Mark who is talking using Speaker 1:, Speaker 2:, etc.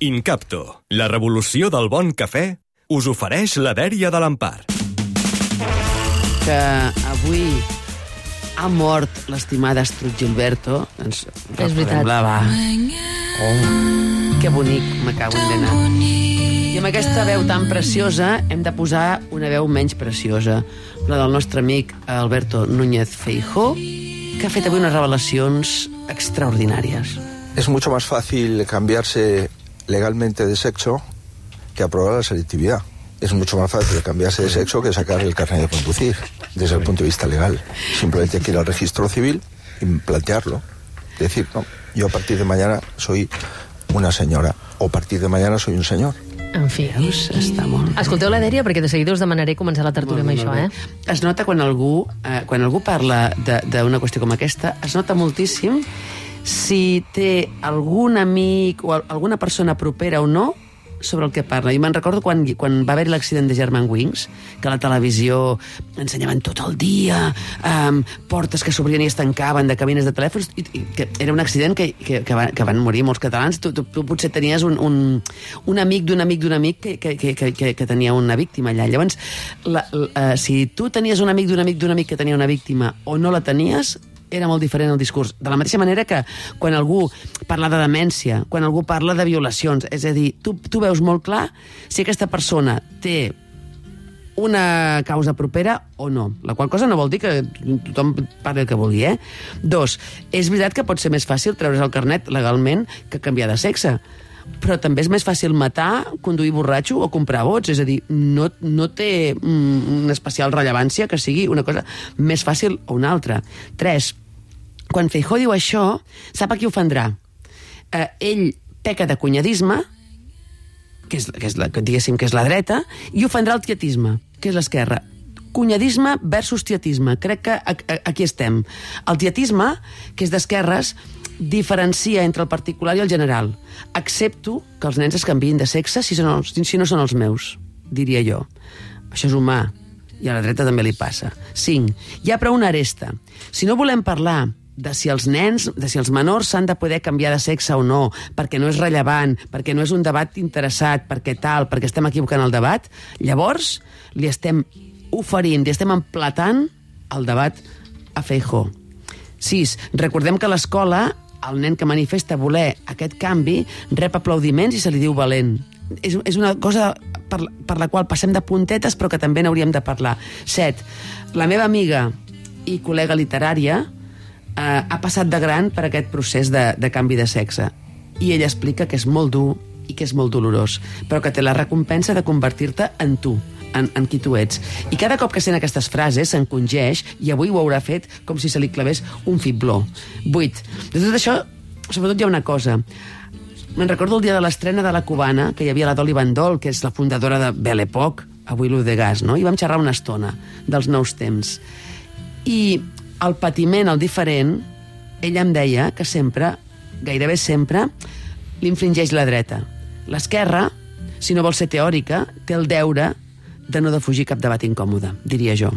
Speaker 1: Incapto, la revolució del bon cafè, us ofereix la dèria de l'Empar.
Speaker 2: que avui ha mort l'estimada Astrud Gilberto. Doncs,
Speaker 3: És veritat.
Speaker 2: recordem-la, va. Oh, que bonic, me cago en Dena. I amb aquesta veu tan preciosa hem de posar una veu menys preciosa, la del nostre amic Alberto Núñez Feijó, que ha fet avui unes revelacions extraordinàries.
Speaker 4: Es mucho más fácil cambiarse legalmente de sexo que aprobar la selectividad. Es mucho más fácil cambiarse de sexo que sacar el carnet de conducir, desde el punto de vista legal. Simplemente hay que ir al registro civil y plantearlo. Decir, no, yo a partir de mañana soy una señora, o a partir de mañana soy un señor.
Speaker 3: En fi.
Speaker 2: Veus? Està molt...
Speaker 3: Escolteu la dèria perquè de seguida us demanaré començar la tertúlia amb això, eh?
Speaker 2: Es nota quan algú, eh, quan algú parla de- d'una qüestió com aquesta, es nota moltíssim si té algun amic o al- alguna persona propera o no sobre el que parla. I me'n recordo quan, quan va haver l'accident de German Wings, que la televisió ensenyaven tot el dia um, portes que s'obrien i es tancaven de cabines de telèfons, i, i que era un accident que, que, que, van, que van morir molts catalans. Tu, tu, tu potser tenies un, un, un amic d'un amic d'un amic que, que, que, que, que, que tenia una víctima allà. Llavors, la, la, si tu tenies un amic d'un amic d'un amic que tenia una víctima o no la tenies, era molt diferent el discurs. De la mateixa manera que quan algú parla de demència, quan algú parla de violacions, és a dir, tu, tu veus molt clar si aquesta persona té una causa propera o no. La qual cosa no vol dir que tothom parli el que vulgui, eh? Dos, és veritat que pot ser més fàcil treure's el carnet legalment que canviar de sexe però també és més fàcil matar, conduir borratxo o comprar vots. És a dir, no, no té mm, una especial rellevància que sigui una cosa més fàcil o una altra. Tres, quan Feijó diu això, sap a qui ofendrà. Eh, ell peca de cunyadisme, que és, que és la, que diguéssim que és la dreta, i ofendrà el tietisme, que és l'esquerra. Cunyadisme versus tietisme. Crec que aquí estem. El tietisme, que és d'esquerres, diferencia entre el particular i el general. Accepto que els nens es canviïn de sexe si, són els, si no són els meus, diria jo. Això és humà, i a la dreta també li passa. 5. Hi ha però una aresta. Si no volem parlar de si els nens, de si els menors s'han de poder canviar de sexe o no, perquè no és rellevant, perquè no és un debat interessat, perquè tal, perquè estem equivocant el debat, llavors li estem oferint, li estem emplatant el debat a Feijó. 6. Recordem que l'escola el nen que manifesta voler aquest canvi rep aplaudiments i se li diu valent. És, és una cosa per, per la qual passem de puntetes però que també n'hauríem de parlar. 7. La meva amiga i col·lega literària eh, ha passat de gran per aquest procés de, de canvi de sexe i ella explica que és molt dur i que és molt dolorós, però que té la recompensa de convertir-te en tu, en, en qui tu ets. I cada cop que sent aquestes frases s'encongeix, i avui ho haurà fet com si se li clavés un fibló. 8. De tot això, sobretot hi ha una cosa. Me'n recordo el dia de l'estrena de la cubana, que hi havia la Dolly Bandol, que és la fundadora de Belle Époque, avui l'U de Gas, no? I vam xerrar una estona dels nous temps. I el patiment, el diferent, ella em deia que sempre, gairebé sempre, l'infringeix la dreta. L'esquerra, si no vol ser teòrica, té el deure de no defugir cap debat incòmode, diria jo.